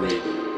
Radio.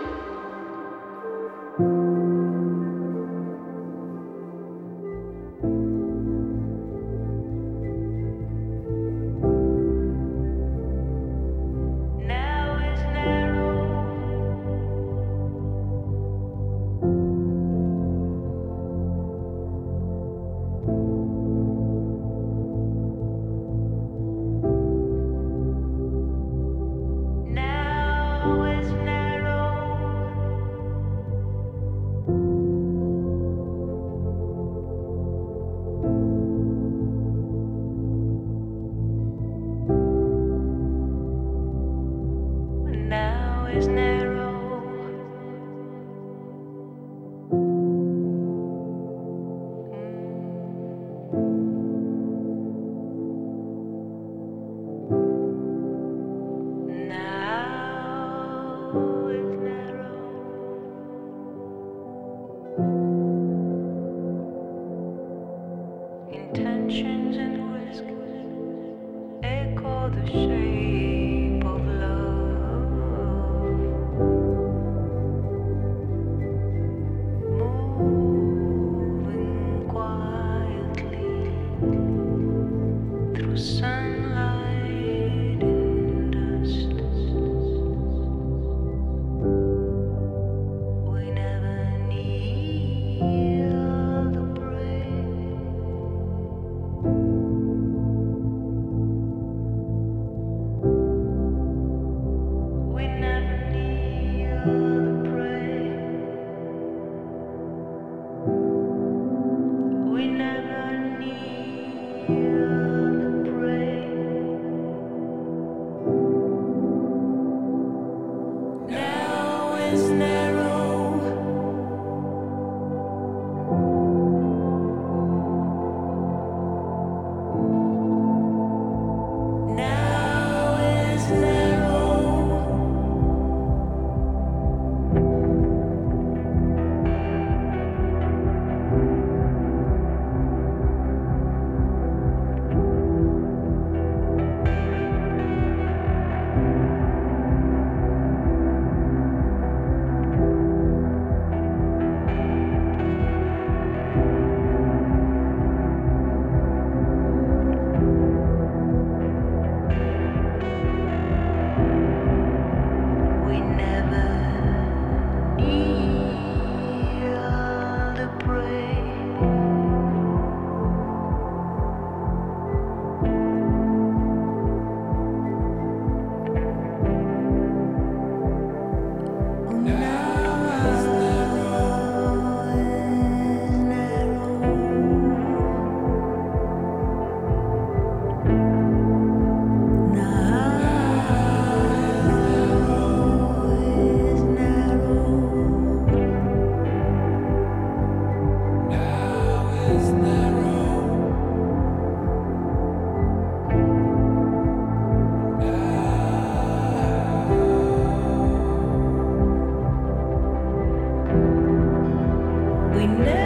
we never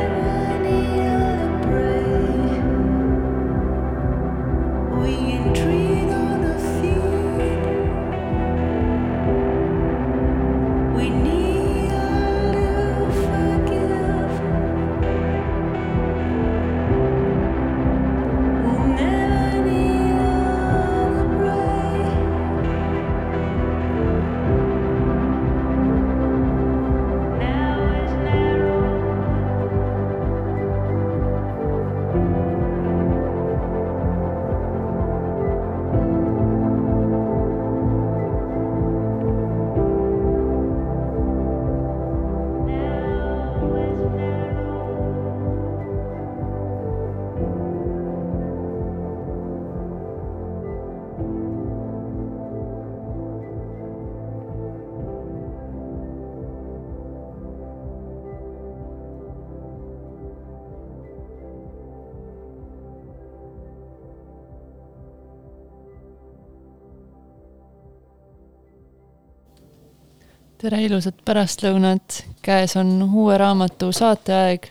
tere ilusat pärastlõunat, käes on uue raamatu saateaeg.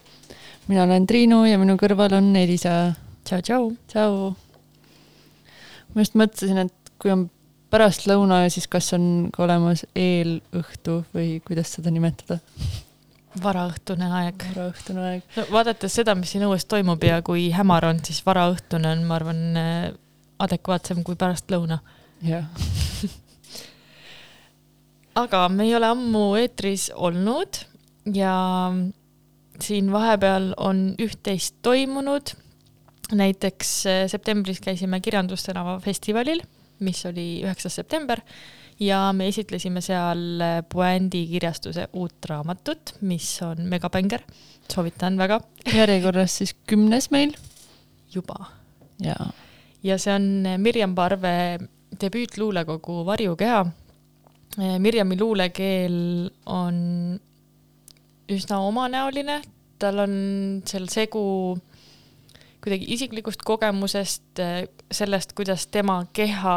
mina olen Triinu ja minu kõrval on Elisa. tšau, tšau. tšau. ma just mõtlesin, et kui on pärastlõuna, siis kas on ka olemas eelõhtu või kuidas seda nimetada? varaõhtune aeg. varaõhtune aeg no,. vaadates seda, mis siin õues toimub ja kui hämar on, siis varaõhtune on, ma arvan, adekvaatsem kui pärastlõuna. jah aga me ei ole ammu eetris olnud ja siin vahepeal on üht-teist toimunud. näiteks eh, septembris käisime Kirjandustänava festivalil, mis oli üheksas september ja me esitlesime seal eh, Puändi kirjastuse uut raamatut, mis on megabänger, soovitan väga. järjekorras siis kümnes meil. juba. ja see on eh, Mirjam Parve debüütluulekogu Varjukeha. Mirjami luulekeel on üsna omanäoline, tal on seal segu kuidagi isiklikust kogemusest, sellest, kuidas tema keha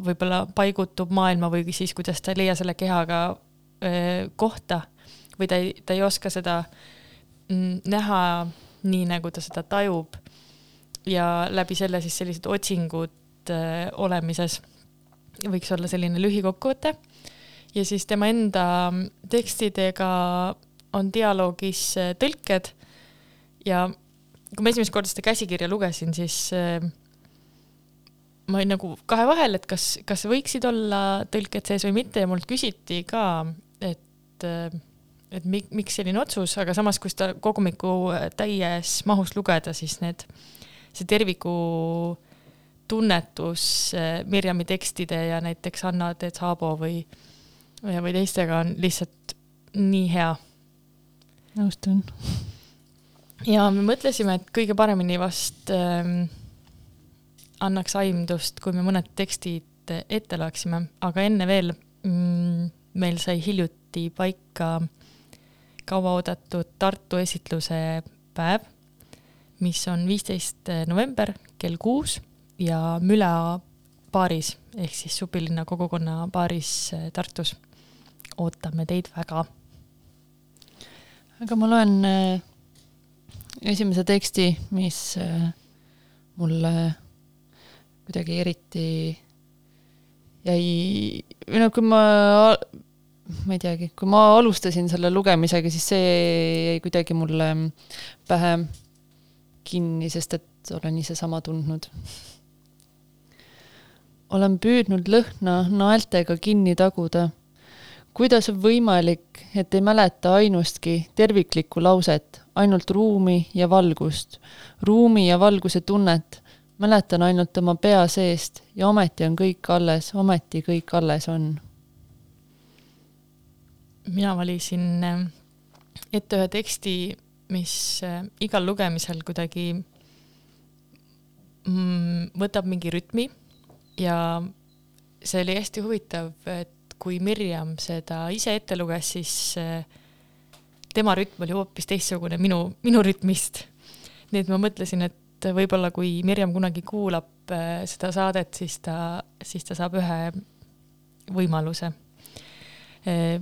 võib-olla paigutub maailma või siis kuidas ta ei leia selle kehaga öö, kohta või ta ei, ta ei oska seda mm, näha nii, nagu ta seda tajub. ja läbi selle siis sellised otsingud olemises võiks olla selline lühikokkuvõte. ja siis tema enda tekstidega on dialoogis äh, tõlked ja kui ma esimest korda seda käsikirja lugesin, siis äh, ma olin nagu kahe vahel, et kas, kas võiksid olla tõlked sees või mitte ja mult küsiti ka, et, äh, et mi, miks selline otsus, aga samas, kui seda kogumiku täies mahus lugeda, siis need, see terviku tunnetus Mirjami tekstide ja näiteks Anna Tetsabo või, või teistega on lihtsalt nii hea. Nõustun. ja me mõtlesime, et kõige paremini vast ähm, annaks aimdust, kui me mõned tekstid ette loeksime, aga enne veel mm, meil sai hiljuti paika kauaoodatud Tartu esitluse päev, mis on viisteist november kell kuus ja Müla baaris ehk siis Supilinna kogukonna baaris Tartus. ootame teid väga aga ma loen äh, esimese teksti, mis äh, mulle kuidagi eriti jäi, või noh, kui ma, ma ei teagi, kui ma alustasin selle lugemisega, siis see jäi kuidagi mulle pähe kinni, sest et olen ise sama tundnud. Olen püüdnud lõhna naeltega kinni taguda. kuidas on võimalik, et ei mäleta ainustki terviklikku lauset, ainult ruumi ja valgust, ruumi ja valguse tunnet, mäletan ainult oma pea seest ja ometi on kõik alles, ometi kõik alles on. mina valisin äh, ette ühe teksti, mis äh, igal lugemisel kuidagi mm, võtab mingi rütmi ja see oli hästi huvitav, et kui Mirjam seda ise ette luges, siis eh, tema rütm oli hoopis teistsugune minu, minu rütmist. nii et ma mõtlesin, et võib-olla kui Mirjam kunagi kuulab eh, seda saadet, siis ta, siis ta saab ühe võimaluse. Eh,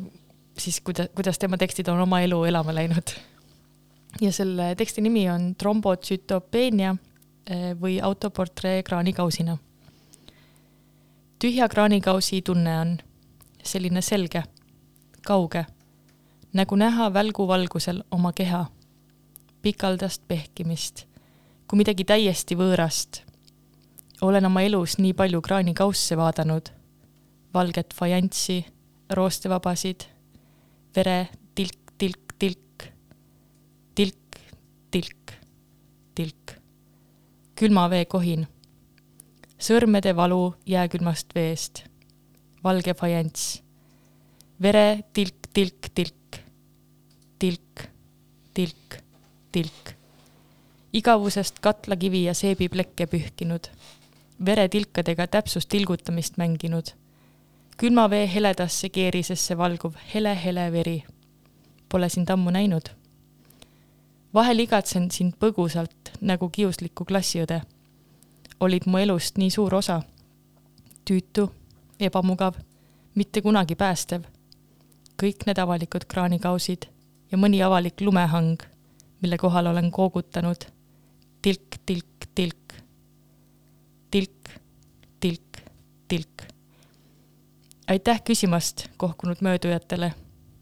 siis kuidas, kuidas tema tekstid on oma elu elama läinud. ja selle teksti nimi on Trombotsütopeenia või autoportree kraanikausina. Tühja kraanikausi tunne on selline selge, kauge, nagu näha välguvalgusel oma keha, pikaldast pehkimist, kui midagi täiesti võõrast. olen oma elus nii palju kraanikausse vaadanud, valget fajanssi, roostevabasid, vere tilk, tilk, tilk, tilk, tilk, tilk, külma vee kohin, sõrmede valu jääkülmast veest valge fajanss. vere tilk, tilk, tilk, tilk, tilk, tilk. igavusest katlakivi ja seebiplekke pühkinud, veretilkadega täpsust tilgutamist mänginud, külma vee heledasse keerisesse valguv hele-hele veri. Pole sind ammu näinud. vahel igatsen sind põgusalt nagu kiuslikku klassiõde. Olid mu elust nii suur osa. tüütu ebamugav, mitte kunagi päästev. kõik need avalikud kraanikausid ja mõni avalik lumehang, mille kohal olen koogutanud tilk, tilk, tilk, tilk, tilk, tilk. aitäh küsimast kohkunud möödujatele.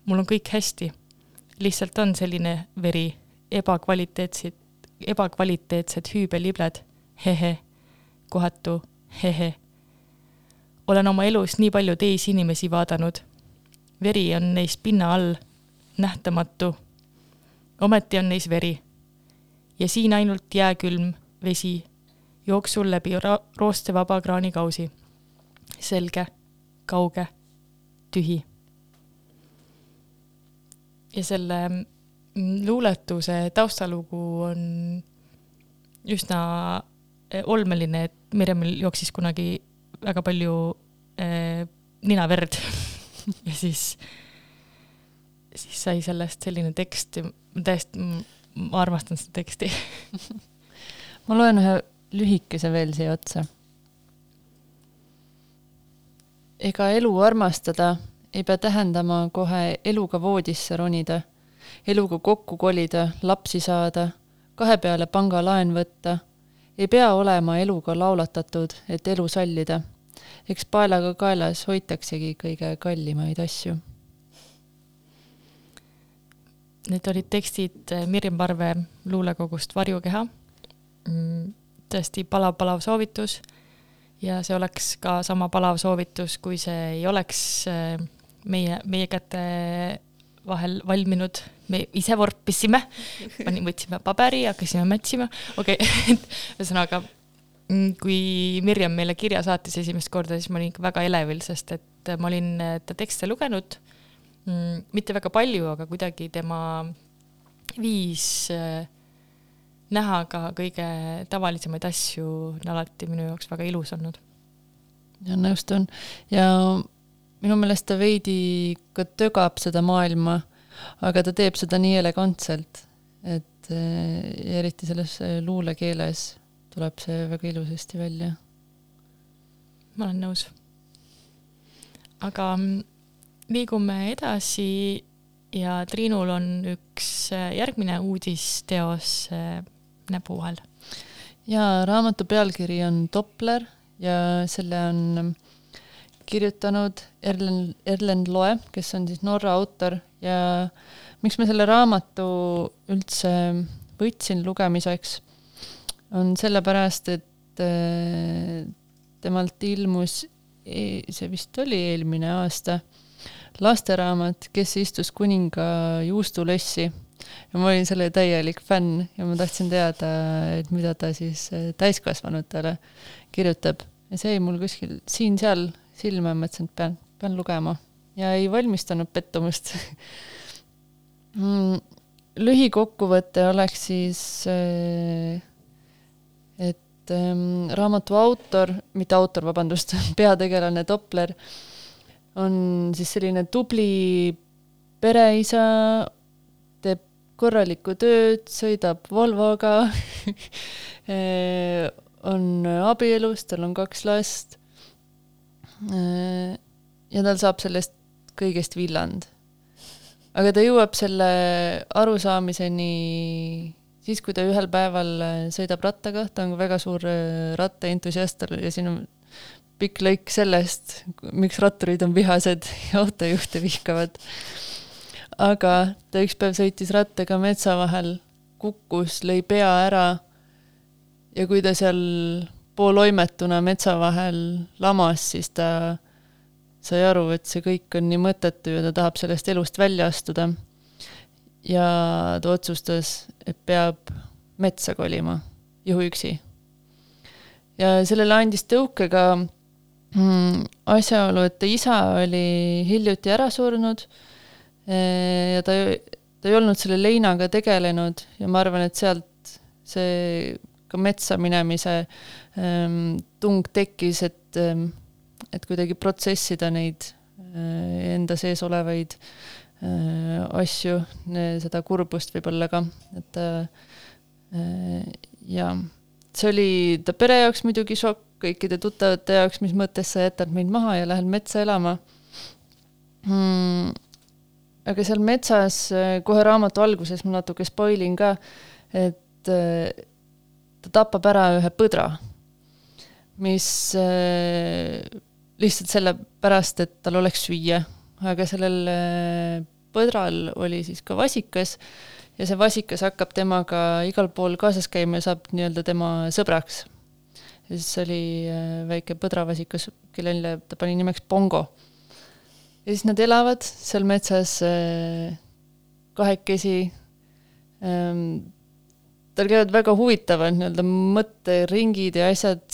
mul on kõik hästi. lihtsalt on selline veri, ebakvaliteetsid, ebakvaliteetsed hüübelibled, hehe, kohatu, hehe. olen oma elus nii palju teisi inimesi vaadanud. veri on neis pinna all, nähtamatu. ometi on neis veri. ja siin ainult jääkülm vesi jooksul läbi roostevaba kraanikausi. selge, kauge, tühi. ja selle mm, luuletuse taustalugu on üsna olmeline, et Mirjamil jooksis kunagi väga palju äh, ninaverd ja siis, siis sai sellest selline tekst ja täiesti, ma armastan seda teksti ma loen ühe lühikese veel siia otsa. ega elu armastada ei pea tähendama kohe eluga voodisse ronida, eluga kokku kolida, lapsi saada, kahe peale pangalaen võtta. Ei pea olema eluga laulatatud, et elu sallida. eks paelaga kaelas hoitaksegi kõige kallimaid asju. Need olid tekstid eh, Mirjam Parve luulekogust Varjukeha. Mm, tõesti palav-palav soovitus ja see oleks ka sama palav soovitus, kui see ei oleks eh, meie, meie käte vahel valminud, me ise vorpisime, pani, võtsime paberi, hakkasime mätsima, okei okay. ühesõnaga, mm, kui Mirjam meile kirja saatis esimest korda, siis ma olin ikka väga elevil, sest et ma olin ta tekste lugenud, mitte väga palju, aga kuidagi tema viis äh, näha ka kõige tavalisemaid asju on alati minu jaoks väga ilus olnud. ja nõustun ja minu meelest ta veidi ka tögab seda maailma, aga ta teeb seda nii elegantselt, et eh, eriti selles eh, luulekeeles tuleb see väga ilusasti välja. ma olen nõus. aga mm, liigume edasi ja Triinul on üks eh, järgmine uudisteos näpu vahel. jaa, raamatu pealkiri on Doppler ja selle on kirjutanud Erlen, Erlen Loe, kes on siis Norra autor ja miks ma selle raamatu üldse võtsin lugemiseks, on sellepärast, et äh, temalt ilmus, e-, see vist oli eelmine aasta, lasteraamat Kes istus kuninga juustulessi. Ja ma olin selle täielik fänn ja ma tahtsin teada, et mida ta siis äh, täiskasvanutele kirjutab. Ja see jäi mul kuskil siin-seal silma ja mõtlesin, et pean, pean lugema. Ja ei valmistanud pettumust. Mm, lühikokkuvõte oleks siis, äh, et ähm, raamatu autor, mitte autor, vabandust, peategelane Doppler on siis selline tubli pereisa, teeb korralikku tööd, sõidab Volvoga äh, on abielus, tal on kaks last ja tal saab sellest kõigest villand. aga ta jõuab selle arusaamiseni siis, kui ta ühel päeval äh, sõidab rattaga, ta on väga suur äh, rattaentusiast ja siin on pikk lõik sellest, miks ratturid on vihased ja autojuhte vihkavad. aga ta üks päev sõitis rattaga metsa vahel, kukkus, lõi pea ära ja kui ta seal pooloimetuna metsa vahel lamas, siis ta sai aru, et see kõik on nii mõttetu ja ta tahab sellest elust välja astuda. ja ta otsustas, et peab metsa kolima, juhuüksi. ja sellele andis tõuke ka mm, asjaolu, et ta isa oli hiljuti ära surnud ja ta, ta ei olnud selle leinaga tegelenud ja ma arvan, et sealt see ka metsa minemise tung tekkis, et ähm,, et kuidagi protsessida neid äh, enda sees olevaid äh, asju, seda kurbust võib-olla ka, et äh, ja see oli ta pere jaoks muidugi šokk, kõikide tuttavate jaoks, mis mõttes sa jätad meid maha ja lähed metsa elama mm,. aga seal metsas kohe raamatu alguses ma natuke spoilin ka, et ta tapab ära ühe põdra, mis äh, lihtsalt sellepärast, et tal oleks süüa, aga sellel äh, põdral oli siis ka vasikas ja see vasikas hakkab temaga igal pool kaasas käima ja saab nii-öelda tema sõbraks. ja siis oli äh, väike põdravasikas, kellele ta pani nimeks Bongo. ja siis nad elavad seal metsas kahekesi ähm, tal käivad väga huvitavad nii-öelda mõtteringid ja asjad,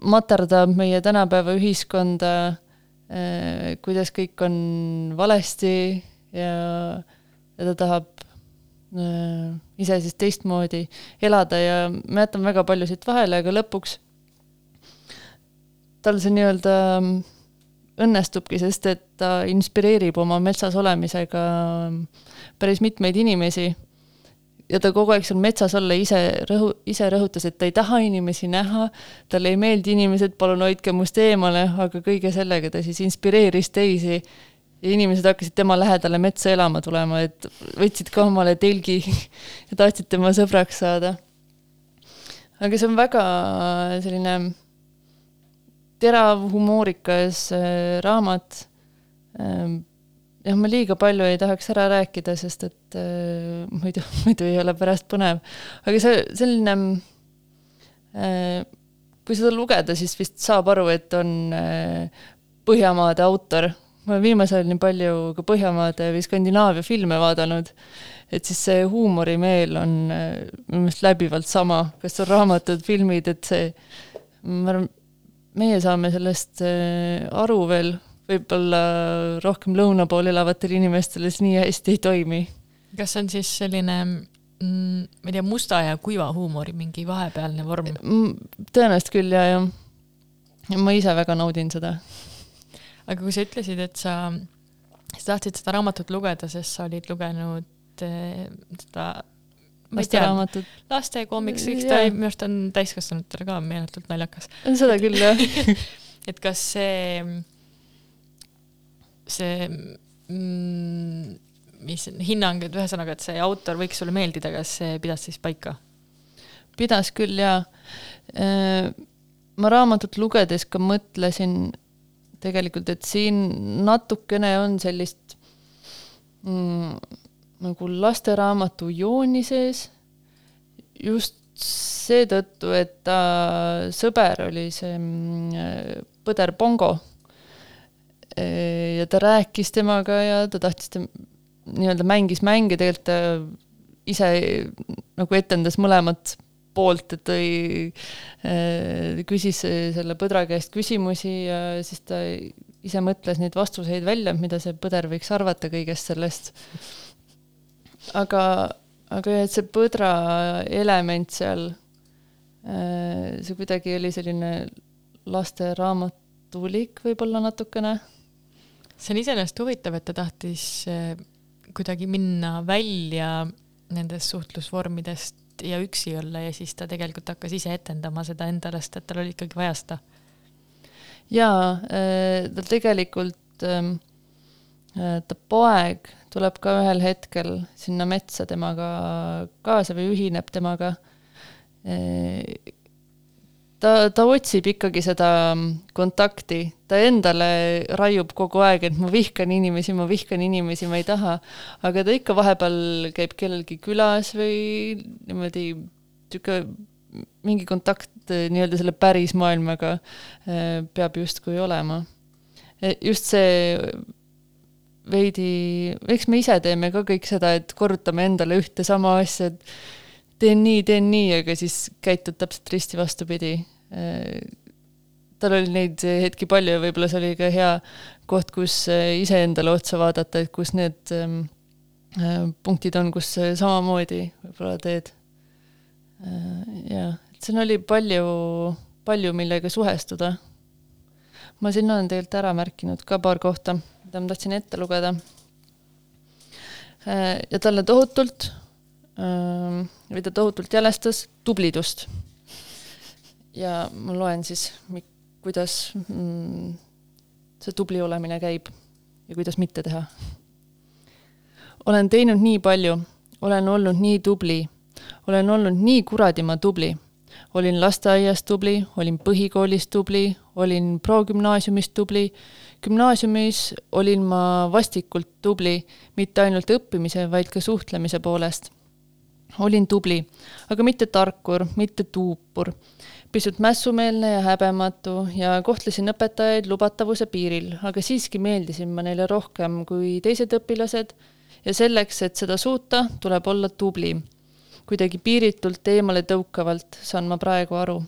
materdab meie tänapäeva ühiskonda, kuidas kõik on valesti ja, ja ta tahab äh, ise siis teistmoodi elada ja ma jätan väga palju siit vahele, aga lõpuks tal see nii-öelda õnnestubki, sest et ta inspireerib oma metsas olemisega päris mitmeid inimesi ja ta kogu aeg seal metsas olla ise rõhu-, ise rõhutas, et ta ei taha inimesi näha, talle ei meeldi inimesed, palun hoidke must eemale, aga kõige sellega ta siis inspireeris teisi ja inimesed hakkasid tema lähedale metsa elama tulema, et võtsid ka omale telgi ja tahtsid tema sõbraks saada. aga see on väga selline terav, humoorikas äh, raamat ähm, jah, ma liiga palju ei tahaks ära rääkida, sest et äh, muidu, muidu ei ole pärast põnev. aga see, selline äh,, kui seda lugeda, siis vist saab aru, et on äh, Põhjamaade autor. ma olen viimasel ajal nii palju ka Põhjamaade või Skandinaavia filme vaadanud, et siis see huumorimeel on äh, minu meelest läbivalt sama, kas on raamatud, filmid, et see, ma arvan, meie saame sellest äh, aru veel võib-olla rohkem lõuna pool elavatel inimestel see nii hästi ei toimi. kas see on siis selline mm, ma ei tea, musta ja kuiva huumori mingi vahepealne vorm? tõenäoliselt küll ja, ja ma ise väga naudin seda. aga kui sa ütlesid, et sa, sa tahtsid seda raamatut lugeda, sest sa olid lugenud eh, seda lasteraamatut. laste koomiksiks, ta minu arust on täiskasvanutele ka meeletult naljakas. seda küll, jah et kas see see mm, mis hinnang, et ühesõnaga, et see autor võiks sulle meeldida, kas see pidas siis paika? pidas küll jaa. Äh, ma raamatut lugedes ka mõtlesin tegelikult, et siin natukene on sellist mm, nagu lasteraamatu jooni sees, just seetõttu, et ta sõber oli see mm, põder Bongo ja ta rääkis temaga ja ta tahtis tem-, nii-öelda mängis mänge, tegelikult ta ise nagu etendas mõlemat poolt, et tõi, küsis selle põdra käest küsimusi ja siis ta ise mõtles neid vastuseid välja, mida see põder võiks arvata kõigest sellest. aga, aga et see põdra element seal, see kuidagi oli selline lasteraamatulik võib-olla natukene see on iseenesest huvitav, et ta tahtis eh, kuidagi minna välja nendest suhtlusvormidest ja üksi olla ja siis ta tegelikult hakkas ise etendama seda endale, sest et tal oli ikkagi vaja seda. jaa, eh, ta tegelikult, ehm, eh, ta poeg tuleb ka ühel hetkel sinna metsa temaga kaasa või ühineb temaga ta, ta otsib ikkagi seda kontakti, ta endale raiub kogu aeg, et ma vihkan inimesi, ma vihkan inimesi, ma ei taha, aga ta ikka vahepeal käib kellelgi külas või niimoodi niisugune mingi kontakt nii-öelda selle päris maailmaga eh, peab justkui olema. Eh, just see veidi, eks me ise teeme ka kõik seda, et korrutame endale ühte sama asja, et teen nii, teen nii, aga siis käitud täpselt risti vastupidi. tal oli neid hetki palju ja võib-olla see oli ka hea koht, kus iseendale otsa vaadata, et kus need ähm, äh, punktid on, kus samamoodi võib-olla teed. Äh, jah, et siin oli palju, palju, millega suhestuda. ma sinna olen tegelikult ära märkinud ka paar kohta, mida ma tahtsin ette lugeda. Äh, ja talle tohutult või ta tohutult jälestas tublidust. ja ma loen siis, kuidas mm, see tubli olemine käib. ja kuidas mitte teha. olen teinud nii palju, olen olnud nii tubli, olen olnud nii kuradima tubli. olin lasteaias tubli, olin põhikoolis tubli, olin progümnaasiumis tubli, gümnaasiumis olin ma vastikult tubli, mitte ainult õppimise, vaid ka suhtlemise poolest. Olin tubli, aga mitte tarkur, mitte tuupur pisut mässumeelne ja häbematu ja kohtlesin õpetajaid lubatavuse piiril, aga siiski meeldisin ma neile rohkem kui teised õpilased ja selleks, et seda suuta, tuleb olla tubli. kuidagi piiritult eemale tõukavalt, saan ma praegu aru.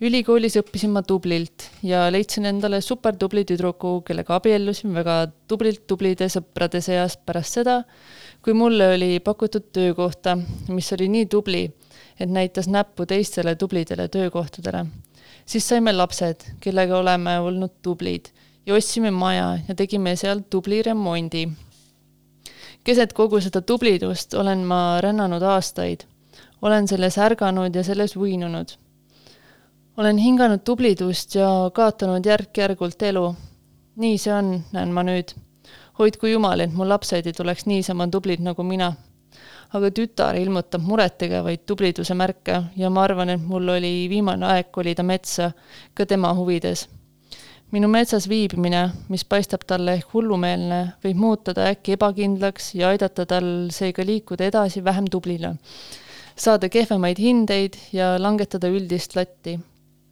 Ülikoolis õppisin ma tublilt ja leidsin endale supertubli tüdruku, kellega abiellusin väga tublilt tublide sõprade seas pärast seda, kui mulle oli pakutud töökohta, mis oli nii tubli et näitas näppu teistele tublidele töökohtadele. siis saime lapsed, kellega oleme olnud tublid ja ostsime maja ja tegime seal tubli remondi. keset kogu seda tublidust olen ma rännanud aastaid. olen selles ärganud ja selles uinunud. Olen hinganud tublidust ja kaotanud järk-järgult elu. nii see on, näen ma nüüd. hoidku jumal, et mu lapsed ei tuleks niisama tublid nagu mina aga tütar ilmutab murettegevaid tubliduse märke ja ma arvan, et mul oli viimane aeg kolida metsa ka tema huvides. minu metsas viibimine, mis paistab talle ehk hullumeelne, võib muuta ta äkki ebakindlaks ja aidata tal seega liikuda edasi vähem tublina, saada kehvemaid hindeid ja langetada üldist latti,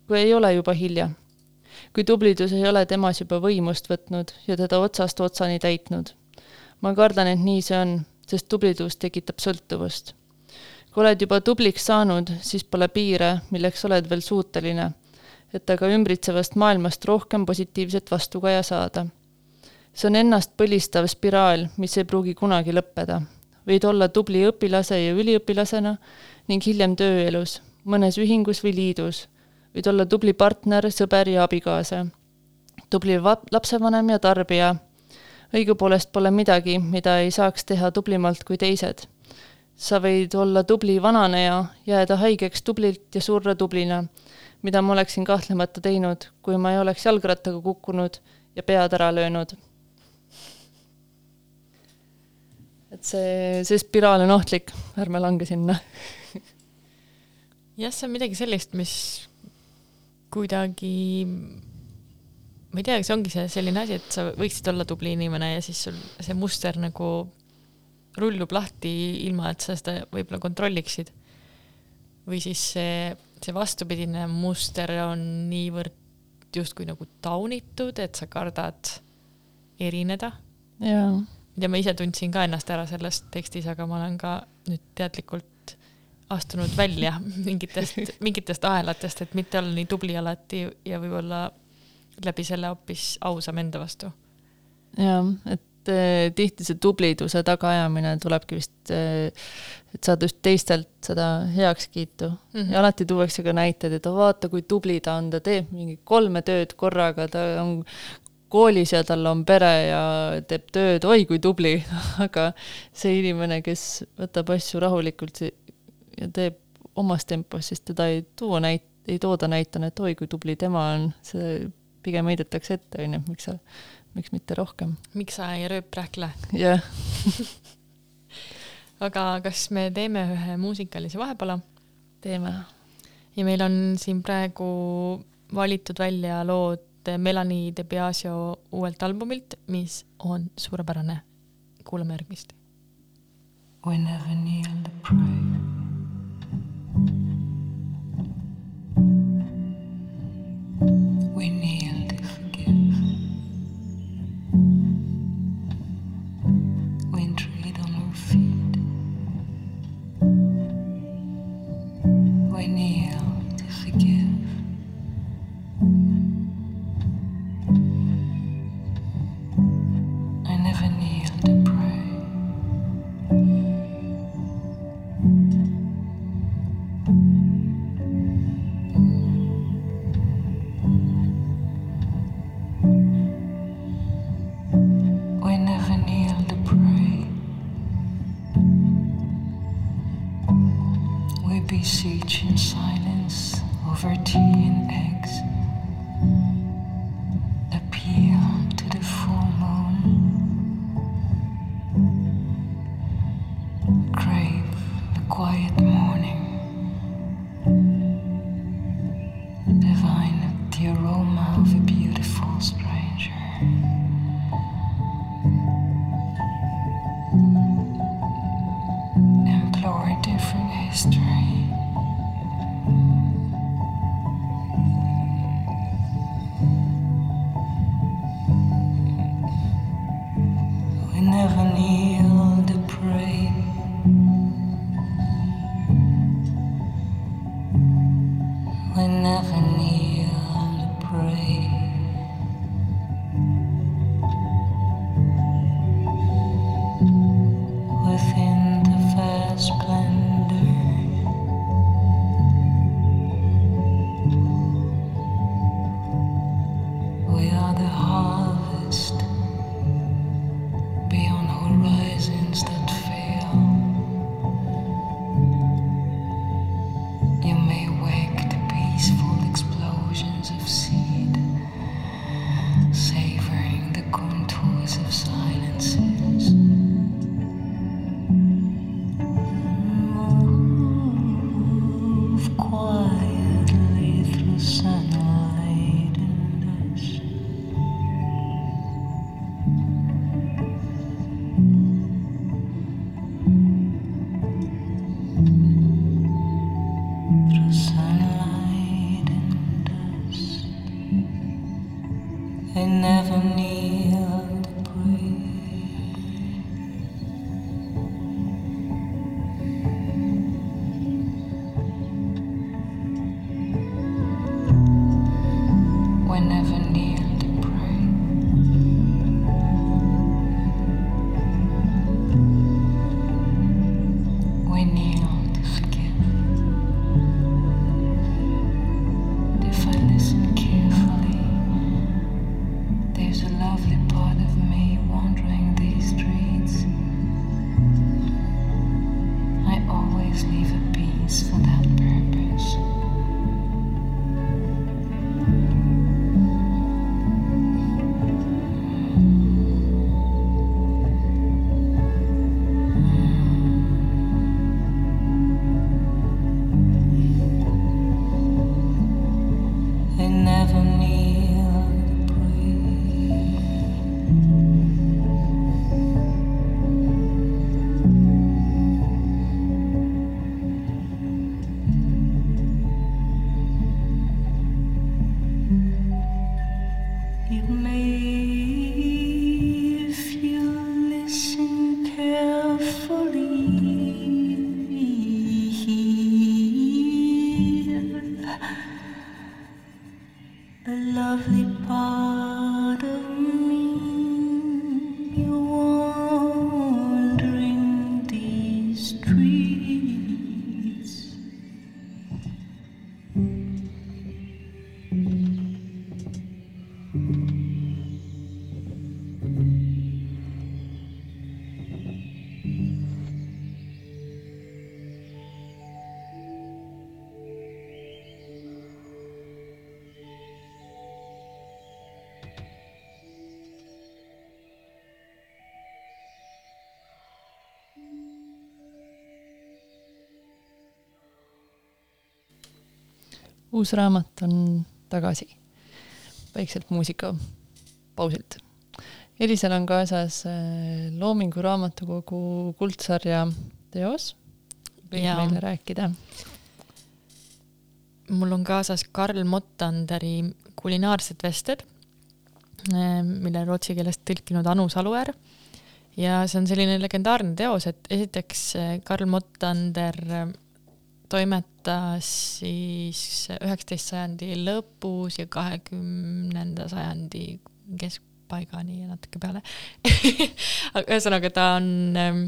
kui ei ole juba hilja kui tublidus ei ole temas juba võimust võtnud ja teda otsast otsani täitnud. ma kardan, et nii see on sest tublidus tekitab sõltuvust. kui oled juba tubliks saanud, siis pole piire, milleks oled veel suuteline, et aga ümbritsevast maailmast rohkem positiivset vastukaja saada. see on ennast põlistav spiraal, mis ei pruugi kunagi lõppeda. võid olla tubli õpilase ja üliõpilasena ning hiljem tööelus, mõnes ühingus või liidus. Võid olla tubli partner, sõber ja abikaasa. tubli lapsevanem ja tarbija õigupoolest pole midagi, mida ei saaks teha tublimalt kui teised. sa võid olla tubli vananeja, jääda haigeks tublilt ja surra tublina, mida ma oleksin kahtlemata teinud, kui ma ei oleks jalgrattaga kukkunud ja pead ära löönud. et see, see spiraal on ohtlik, ärme lange sinna jah, see on midagi sellist, mis kuidagi ma ei tea, see ongi see selline asi, et sa võiksid olla tubli inimene ja siis sul see muster nagu rullub lahti, ilma et sa seda võib-olla kontrolliksid. või siis see, see vastupidine muster on niivõrd justkui nagu taunitud, et sa kardad erineda. ja ma ise tundsin ka ennast ära selles tekstis, aga ma olen ka nüüd teadlikult astunud välja mingitest, mingitest ahelatest, et mitte olla nii tubli alati ja võib-olla läbi selle hoopis ausam enda vastu. jah, et eh, tihti see tubliduse tagaajamine tulebki vist eh,, et saada just teistelt seda heakskiitu mm -hmm. ja alati tuuakse ka näiteid, et oh, vaata, kui tubli ta on, ta teeb mingi kolme tööd korraga, ta on koolis ja tal on pere ja teeb tööd, oi kui tubli aga see inimene, kes võtab asju rahulikult ja teeb omas tempos, siis teda ei too näit-, ei tooda näitena, et oi kui tubli tema on, see pigem heidetakse ette, on ju, miks sa, miks mitte rohkem. miks sa ei rööprähkle? jah aga kas me teeme ühe muusikalise vahepala? teeme. ja meil on siin praegu valitud välja lood Melanie De Biasio uuelt albumilt, mis on suurepärane. kuulame järgmist. Whenever kneel to pray Allah. Uus raamat on tagasi väikselt muusikapausilt. Elisel on kaasas äh, Loomingu Raamatukogu kuldsarja teos, võib Jaa. meile rääkida. mul on kaasas Karl Mottanderi kulinaarsed vested, mille rootsi keelest tõlkinud Anu Saluäär. ja see on selline legendaarne teos, et esiteks eh, Karl Mottander toimetas siis üheksateist sajandi lõpus ja kahekümnenda sajandi keskpaigani ja natuke peale aga ühesõnaga, ta on ähm,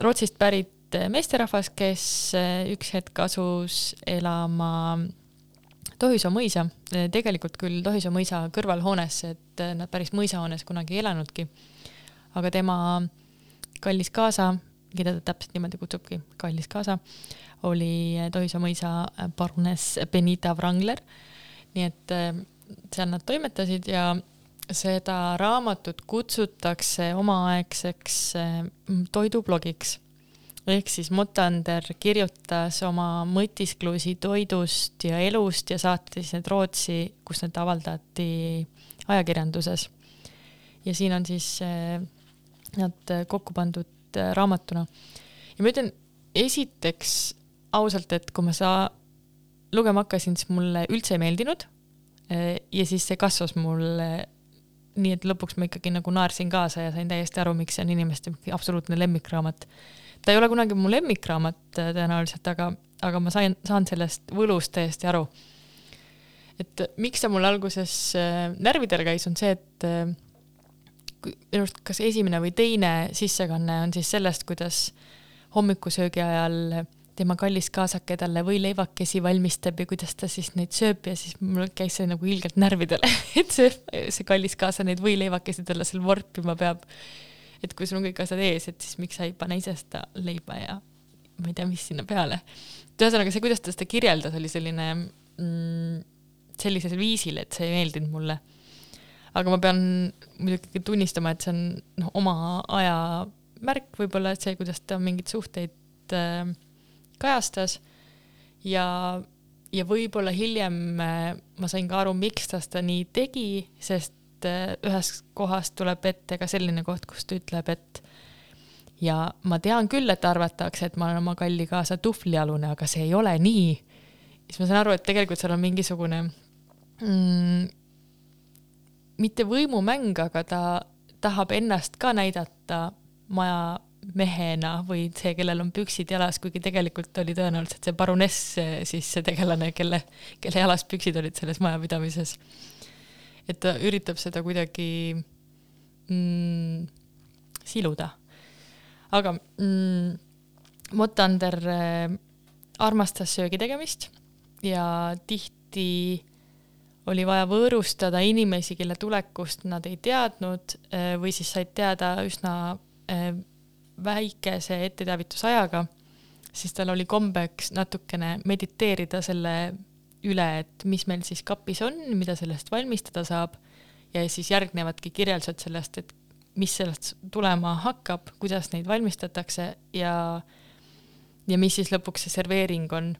Rootsist pärit äh, meesterahvas, kes äh, üks hetk asus elama Tohisoo mõisa, tegelikult küll Tohisoo mõisa kõrvalhoonesse, et äh, nad päris mõisahoones kunagi ei elanudki. aga tema kallis kaasa, keda ta täpselt niimoodi kutsubki, kallis kaasa, oli Tohisoo mõisa paruness Benita Wrangler. nii et äh, seal nad toimetasid ja seda raamatut kutsutakse omaaegseks äh, toidublogiks ehk siis Motander kirjutas oma mõtisklusi toidust ja elust ja saatis need Rootsi, kus need avaldati ajakirjanduses. ja siin on siis eh, nad kokku pandud raamatuna. ja ma ütlen esiteks ausalt, et kui ma seda lugema hakkasin, siis mulle üldse ei meeldinud. Ja siis see kasvas mul nii, et lõpuks ma ikkagi nagu naersin kaasa ja sain täiesti aru, miks see on inimeste absoluutne lemmikraamat. ta ei ole kunagi mu lemmikraamat äh, tõenäoliselt, aga, aga ma sain, saan sellest võlust täiesti aru. et miks ta mul alguses äh, närvidele käis, on see, et äh, minu arust kas esimene või teine sissekanne on siis sellest, kuidas hommikusöögi ajal tema kallis kaasake talle võileivakesi valmistab ja kuidas ta siis neid sööb ja siis mul käis see nagu ilgelt närvidele, et see, see kallis kaasa neid võileivakesi talle seal vorpima peab. et kui sul on kõik asjad ees, et siis miks sa ei pane ise seda leiba ja ma ei tea, mis sinna peale. et ühesõnaga see, kuidas ta seda kirjeldas, oli selline mm, sellisel viisil, et see ei meeldinud mulle. aga ma pean muidugi tunnistama, et see on noh, oma aja märk võib-olla, et see, kuidas ta mingeid suhteid äh, kajastas ja, ja võib-olla hiljem äh, ma sain ka aru, miks ta seda nii tegi, sest äh, ühes kohas tuleb ette ka selline koht, kus ta ütleb, et ja ma tean küll, et arvatakse, et ma olen oma kalli kaasa tuhvlialune, aga see ei ole nii. siis ma saan aru, et tegelikult seal on mingisugune mm, mitte võimumäng, aga ta tahab ennast ka näidata maja mehena või see, kellel on püksid jalas, kuigi tegelikult oli tõenäoliselt see paruness siis see tegelane, kelle, kelle jalas püksid olid selles majapidamises. et ta üritab seda kuidagi mm, siluda. aga mm, Motander äh, armastas söögi tegemist ja tihti oli vaja võõrustada inimesi, kelle tulekust nad ei teadnud äh, või siis said teada üsna väikese etteteavitusajaga, siis tal oli kombeks natukene mediteerida selle üle, et mis meil siis kapis on, mida sellest valmistada saab. Ja siis järgnevadki kirjeldused sellest, et mis sellest tulema hakkab, kuidas neid valmistatakse ja ja mis siis lõpuks see serveering on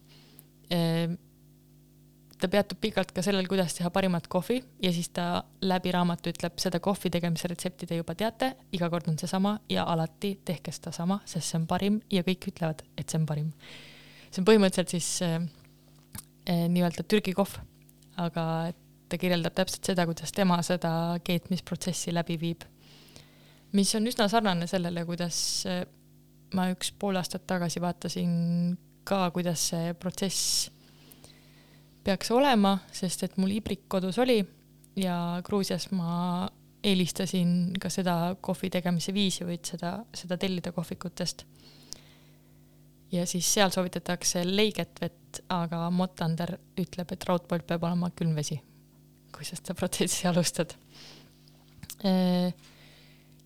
ta peatub pikalt ka sellel, kuidas teha parimat kohvi ja siis ta läbi raamatu ütleb, seda kohvi tegemise retsepti te juba teate, iga kord on seesama ja alati tehke sedasama, sest see on parim ja kõik ütlevad, et see on parim. see on põhimõtteliselt siis äh, äh, nii-öelda Türgi kohv, aga ta kirjeldab täpselt seda, kuidas tema seda keetmisprotsessi läbi viib. mis on üsna sarnane sellele, kuidas äh, ma üks pool aastat tagasi vaatasin ka, kuidas see protsess peaks olema, sest et mul ibrik kodus oli ja Gruusias ma eelistasin ka seda kohvi tegemise viisi, võid seda, seda tellida kohvikutest. ja siis seal soovitatakse leiget vett, aga Motander ütleb, et raudpolt peab olema külmvesi, kui sa seda protsessi alustad.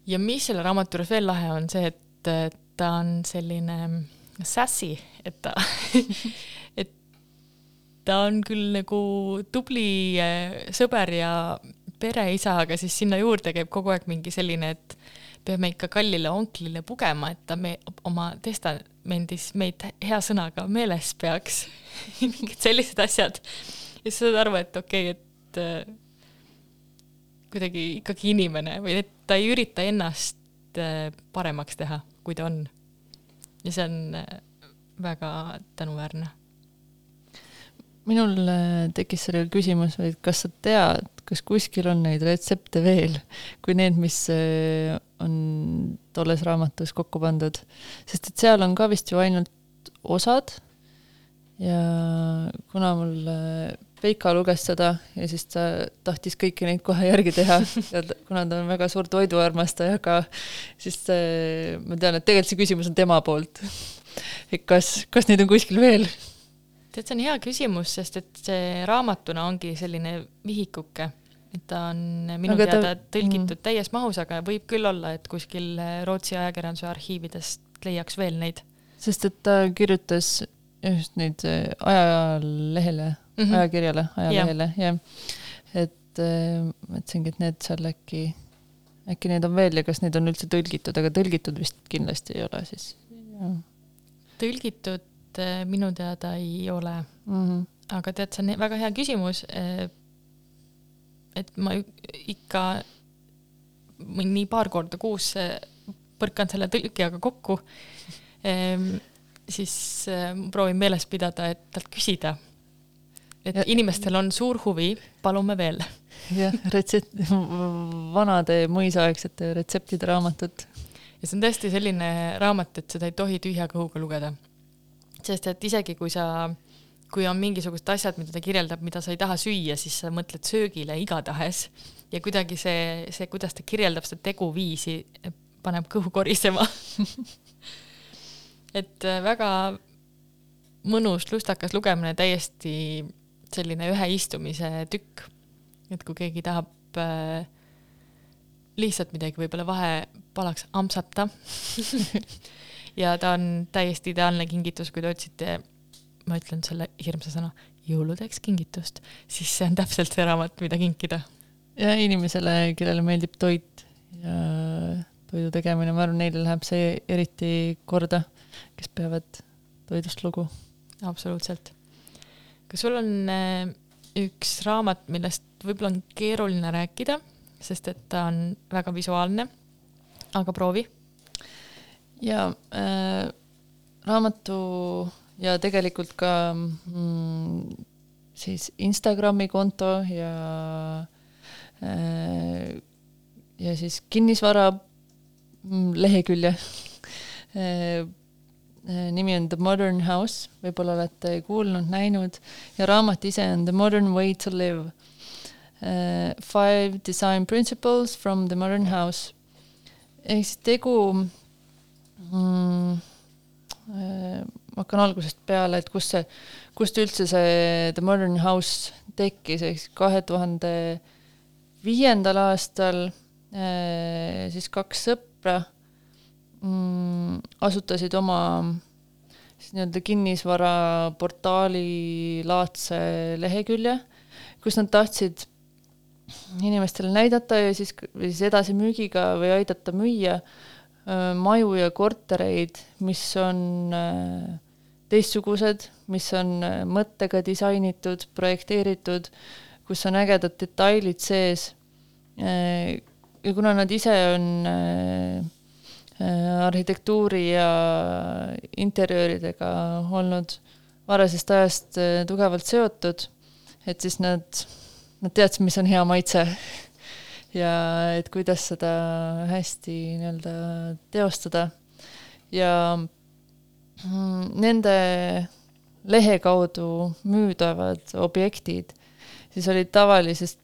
ja mis selle raamatu juures veel lahe on see, et ta on selline sassy, et ta ta on küll nagu tubli eh, sõber ja pereisa, aga siis sinna juurde käib kogu aeg mingi selline, et peame ikka kallile onklile pugema, et ta me oma testamendis meid hea sõnaga meeles peaks mingid sellised asjad. ja siis saad aru, et okei okay,, et äh, kuidagi ikkagi inimene või et ta ei ürita ennast äh, paremaks teha, kui ta on. ja see on äh, väga tänuväärne minul äh, tekkis sellele küsimus, et kas sa tead, kas kuskil on neid retsepte veel kui need, mis äh, on tolles raamatus kokku pandud, sest et seal on ka vist ju ainult osad ja kuna mul Veika luges seda ja siis ta tahtis kõiki neid kohe järgi teha ja kuna ta on väga suur toiduarmastaja ka, siis äh, ma tean, et tegelikult see küsimus on tema poolt. et kas, kas neid on kuskil veel? Tead, see on hea küsimus, sest et see raamatuna ongi selline vihikuke, et ta on minu aga teada ta... tõlgitud mm. täies mahus, aga võib küll olla, et kuskil Rootsi ajakirjanduse arhiividest leiaks veel neid. sest et ta kirjutas just neid äh, ajalehele mm, -hmm. ajakirjale, ajalehele, jah. et äh, mõtlesingi, et need seal äkki, äkki neid on veel ja kas neid on üldse tõlgitud, aga tõlgitud vist kindlasti ei ole siis, tõlgitud äh, minu teada ei ole mm. -hmm. aga tead, see on väga hea küsimus. et ma ikka mõni paar korda kuus äh, põrkan selle tõlkijaga kokku, siis äh, proovin meeles pidada, et talt küsida. et Ja- inimestel on suur huvi, palume veel. jah, retsept, vanade mõisaaegsete retseptide raamatut. ja see on tõesti selline raamat, et seda ei tohi tühja kõhuga lugeda. Sest et isegi kui sa, kui on mingisugused asjad, mida ta kirjeldab, mida sa ei taha süüa, siis sa mõtled söögile igatahes ja kuidagi see, see, kuidas ta kirjeldab seda teguviisi, paneb kõhu korisema. et äh, väga mõnus lustakas lugemine, täiesti selline ühe istumise tükk. et kui keegi tahab äh, lihtsalt midagi võib-olla vahepalaks ampsata ja ta on täiesti ideaalne kingitus, kui te otsite, ma ütlen selle hirmsa sõna, jõuludeks kingitust, siis see on täpselt see raamat, mida kinkida. ja inimesele, kellele meeldib toit ja toidu tegemine, ma arvan, neile läheb see eriti korda, kes peavad toidust lugu. absoluutselt. kas sul on äh, üks raamat, millest võib-olla on keeruline rääkida, sest et ta on väga visuaalne, aga proovi. Ja äh, raamatu ja tegelikult ka mm, siis Instagrami konto ja äh, ja siis kinnisvara mm, lehekülje äh, äh, nimi on The Modern House, võib-olla olete kuulnud, näinud ja raamat ise on The Modern Way to Live uh,. Five design principles from the modern house. ehk siis tegu mm,. ma hakkan algusest peale, et kust see, kust üldse see The Modern House tekkis, ehk siis kahe tuhande viiendal aastal äh, siis kaks sõpra mm, asutasid oma siis nii-öelda kinnisvaraportaali laadse lehekülje, kus nad tahtsid inimestele näidata ja siis, või siis edasimüügiga või aidata müüa maju ja kortereid, mis on öö, teistsugused, mis on öö, mõttega disainitud, projekteeritud, kus on ägedad detailid sees. ja kuna nad ise on arhitektuuri ja interjööridega olnud varasest ajast tugevalt seotud, et siis nad nad teadsid, mis on hea maitse ja et kuidas seda hästi nii-öelda teostada. Ja mm, nende lehe kaudu müüdavad objektid siis olid tavalisest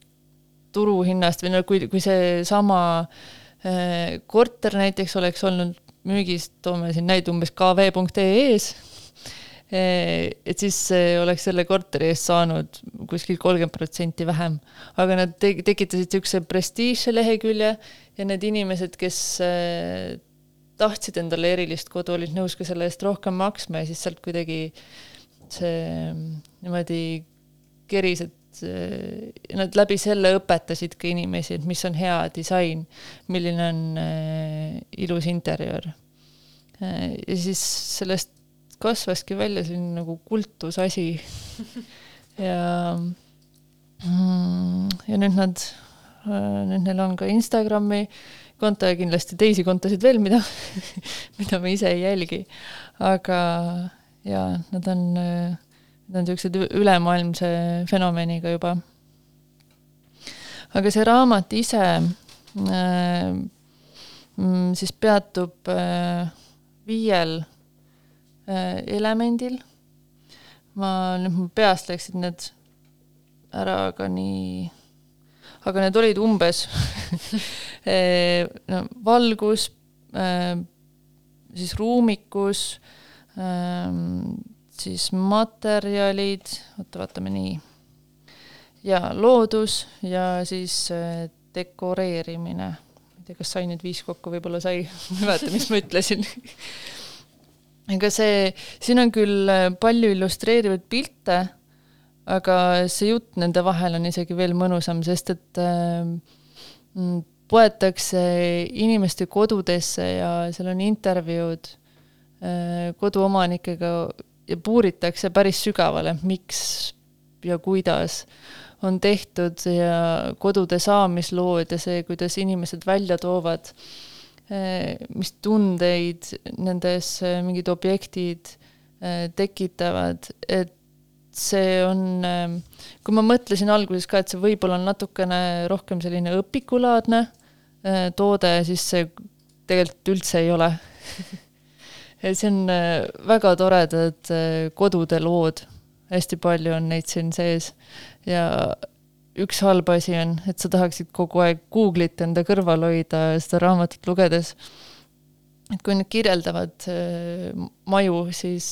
turuhinnast või no kui, kui seesama äh, korter näiteks oleks olnud müügis, toome siin näite umbes kv.ee-s, et siis eh, oleks selle korteri eest saanud kuskil kolmkümmend protsenti vähem. aga nad te tekitasid niisuguse prestiižse lehekülje ja need inimesed, kes eh, tahtsid endale erilist kodu, olid nõus ka selle eest rohkem maksma ja siis sealt kuidagi see niimoodi keris, et eh, nad läbi selle õpetasid ka inimesi, et mis on hea disain, milline on eh, ilus interjöör. ja siis sellest kasvaski välja selline nagu kultusasi ja mm, ja nüüd nad, nüüd neil on ka Instagrami konto ja kindlasti teisi kontosid veel, mida, mida me ise ei jälgi. aga jaa, nad on, nad on niisugused ülemaailmse fenomeniga juba. aga see raamat ise äh, mm, siis peatub äh, viiel elemendil. ma nüüd mul peast läksid need ära, aga nii, aga need olid umbes eh, no, valgus äh,, siis ruumikus äh,, siis materjalid, oota, vaatame nii, ja loodus ja siis äh, dekoreerimine. ma ei tea, kas sai need viis kokku, võib-olla sai, ma ei mäleta, mis ma ütlesin ega see, siin on küll äh, palju illustreerivaid pilte, aga see jutt nende vahel on isegi veel mõnusam, sest et äh, mm, poetakse inimeste kodudesse ja seal on intervjuud äh, koduomanikega ja puuritakse päris sügavale, miks ja kuidas on tehtud ja kodude saamislood ja see, kuidas inimesed välja toovad, äh, mis tundeid nendes äh, mingid objektid äh, tekitavad, et see on, kui ma mõtlesin alguses ka, et see võib-olla on natukene rohkem selline õpikulaadne toode, siis see tegelikult üldse ei ole. See on väga toredad kodude lood, hästi palju on neid siin sees. Ja üks halb asi on, et sa tahaksid kogu aeg Google'it enda kõrval hoida seda raamatut lugedes. et kui nad kirjeldavad maju, siis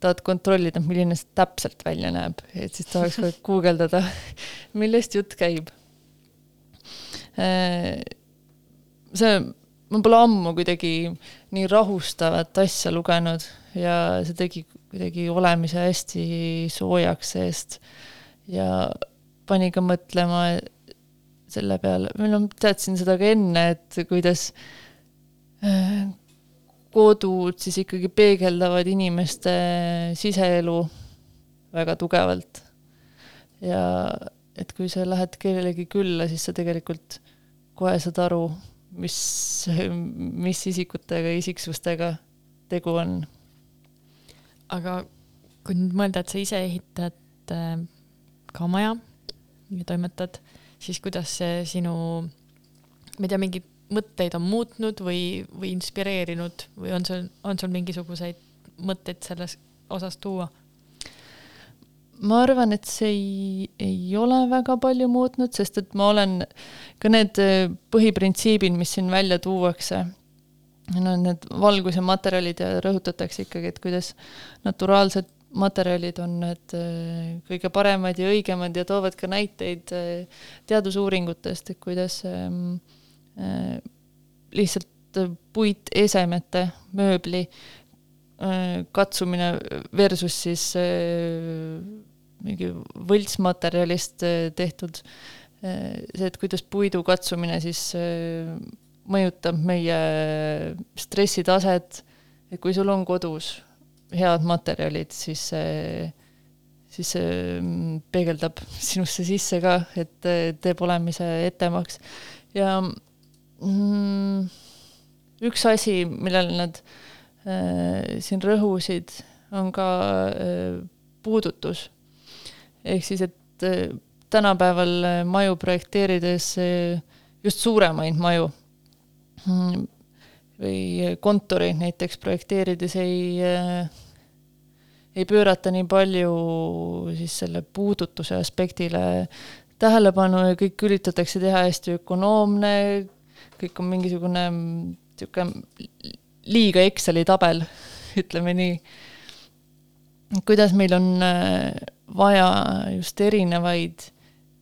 tahad kontrollida, milline see täpselt välja näeb, et siis tahaks kogu aeg guugeldada, millest jutt käib. see, ma pole ammu kuidagi nii rahustavat asja lugenud ja see tegi kuidagi olemise hästi soojaks seest ja pani ka mõtlema selle peale, või noh, teadsin seda ka enne, et kuidas kodud siis ikkagi peegeldavad inimeste siseelu väga tugevalt. ja et kui sa lähed kellelegi külla, siis sa tegelikult kohe saad aru, mis, mis isikutega, isiksustega tegu on. aga kui nüüd mõelda, et sa ise ehitad äh, ka maja ja toimetad, siis kuidas see sinu, ma ei tea, mingid mõtteid on muutnud või, või inspireerinud või on sul, on sul mingisuguseid mõtteid selles osas tuua? ma arvan, et see ei, ei ole väga palju muutnud, sest et ma olen ka need äh, põhiprintsiibid, mis siin välja tuuakse, no need valguse materjalid ja rõhutatakse ikkagi, et kuidas naturaalsed materjalid on need äh, kõige paremad ja õigemad ja toovad ka näiteid äh, teadusuuringutest, et kuidas ähm, Äh, lihtsalt puitesemete, mööbli katsumine versus siis mingi võltsmaterjalist tehtud, see, et kuidas puidu katsumine siis mõjutab meie stressitaset, et kui sul on kodus head materjalid, siis see, siis see mm, peegeldab sinusse sisse ka, et teeb olemise etemaks ja mm, üks asi, millele nad äh, siin rõhusid, on ka äh, puudutus. ehk siis, et äh, tänapäeval maju projekteerides just suuremaid maju mm, või kontoreid näiteks projekteerides ei ei pöörata nii palju siis selle puudutuse aspektile tähelepanu ja kõik üritatakse teha hästi ökonoomne, kõik on mingisugune niisugune liiga Exceli tabel, ütleme nii. kuidas meil on äh, vaja just erinevaid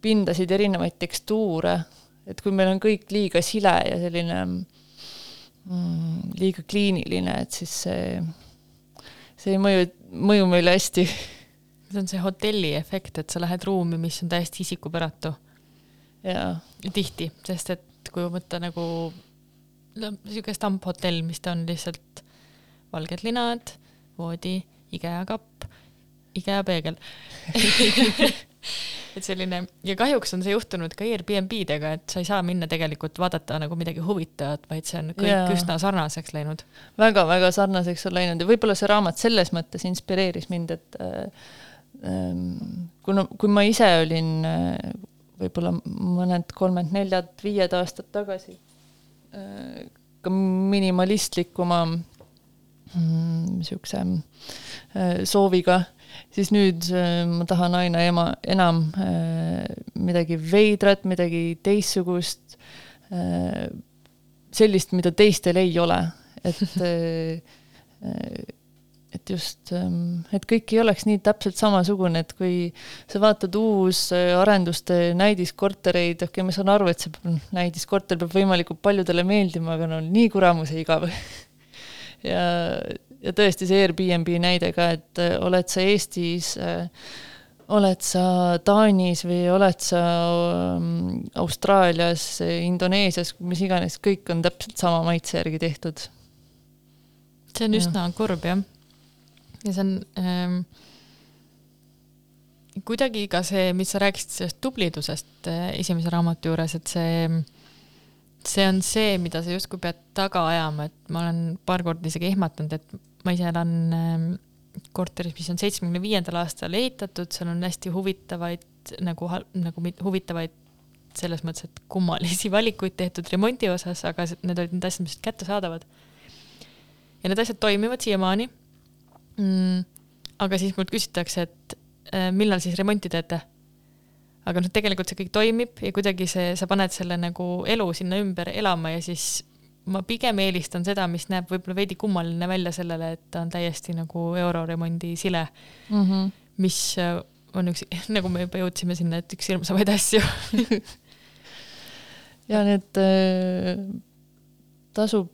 pindasid, erinevaid tekstuure, et kui meil on kõik liiga sile ja selline mm, liiga kliiniline, et siis see, see ei mõju, mõju meile hästi. see on see hotelli efekt, et sa lähed ruumi, mis on täiesti isikupäratu. tihti, sest et kui võtta nagu niisugune stamphotell, mis ta on lihtsalt valged linad, voodi, IKEA kapp, IKEA peegel et selline ja kahjuks on see juhtunud ka Airbnb-dega, et sa ei saa minna tegelikult vaadata nagu midagi huvitavat, vaid see on kõik yeah. üsna sarnaseks läinud väga,. väga-väga sarnaseks on läinud ja võib-olla see raamat selles mõttes inspireeris mind, et äh, ähm, kuna, kui ma ise olin äh, võib-olla mõned kolmed-neljad, viied aastad tagasi äh, ka minimalistlikuma niisuguse mm, äh, sooviga, siis nüüd äh, ma tahan aina ema, enam midagi veidrat, midagi teistsugust, sellist, mida teistel ei ole, et et just, ähm, et kõik ei oleks nii täpselt samasugune, et kui sa vaatad uusarenduste äh, näidiskortereid, okei okay,, ma saan aru, et see näidiskorter peab võimalikult paljudele meeldima, aga no nii kuramuse igav. Ja, ja tõesti see Airbnb näide ka, et äh, oled sa Eestis äh, oled sa Taanis või oled sa ähm, Austraalias, Indoneesias, mis iganes, kõik on täpselt sama maitse järgi tehtud see on Jah. üsna kurb jah. ja see on ähm, kuidagi ka see, mis sa rääkisid sellest tublidusest äh, esimese raamatu juures, et see, see on see, mida sa justkui pead taga ajama, et ma olen paar korda isegi ehmatanud, et ma ise elan ähm, korteris, mis on seitsmekümne viiendal aastal ehitatud, seal on hästi huvitavaid nagu, nagu huvitavaid selles mõttes, et kummalisi valikuid tehtud remondi osas, aga need olid need asjad, mis kättesaadavad. ja need asjad toimivad siiamaani mm,. aga siis mult küsitakse, et äh, millal siis remonti teete? aga noh, tegelikult see kõik toimib ja kuidagi see, sa paned selle nagu elu sinna ümber elama ja siis ma pigem eelistan seda, mis näeb võib-olla veidi kummaline välja sellele, et ta on täiesti nagu euroremondi sile, mm. -hmm. mis äh, on üks, nagu me juba jõudsime sinna, et üks hirmsamaid asju. ja need äh, tasub,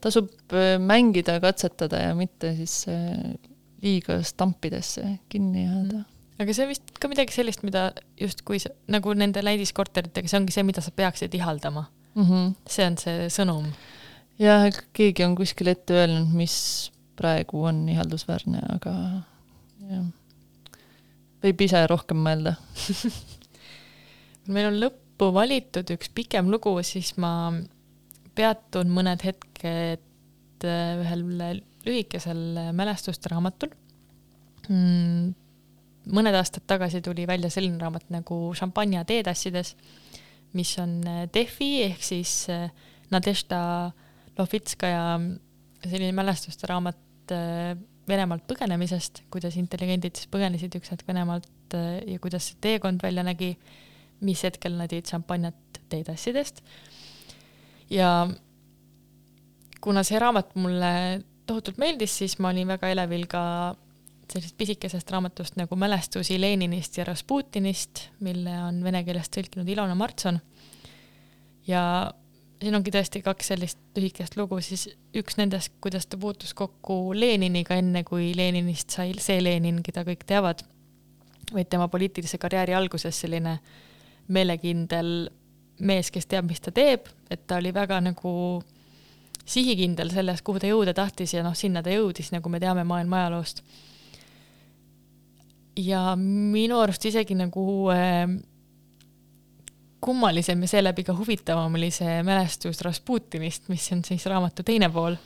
tasub äh, mängida, katsetada ja mitte siis liiga stampidesse kinni jääda. aga see on vist ka midagi sellist, mida justkui nagu nende näidiskorteritega, see ongi see, mida sa peaksid ihaldama. Mm -hmm. see on see sõnum. jah, keegi on kuskil ette öelnud, mis praegu on ihaldusväärne, aga jah, võib ise rohkem mõelda. meil on lõppu valitud üks pikem lugu, siis ma peatun mõned hetked äh, ühel lühikesel mälestuste raamatul mm,. mõned aastad tagasi tuli välja selline raamat nagu Šampanja teetassides, mis on äh, Defi ehk siis äh, Nadežda Lovitskaja selline mälestuste raamat äh, Venemaalt põgenemisest, kuidas intelligendid siis põgenesid üks hetk Venemaalt ja kuidas see teekond välja nägi mis hetkel nad jõid šampanjat teetassidest. ja kuna see raamat mulle tohutult meeldis, siis ma olin väga elevil ka sellisest pisikesest raamatust nagu Mälestusi Leninist ja Rasputinist, mille on vene keelest tõlkinud Ilona Martson. ja siin ongi tõesti kaks sellist lühikest lugu, siis üks nendest, kuidas ta puutus kokku Leniniga, enne kui Leninist sai see Lenin, keda kõik teavad, vaid tema poliitilise karjääri alguses selline meelekindel mees, kes teab, mis ta teeb, et ta oli väga nagu sihikindel selles, kuhu ta jõuda tahtis ja noh, sinna ta jõudis, nagu me teame maailma ajaloost. Ja minu arust isegi nagu äh, kummalisem ja seeläbi ka huvitavam oli see mälestus Rasputinist, mis on siis raamatu teine pool.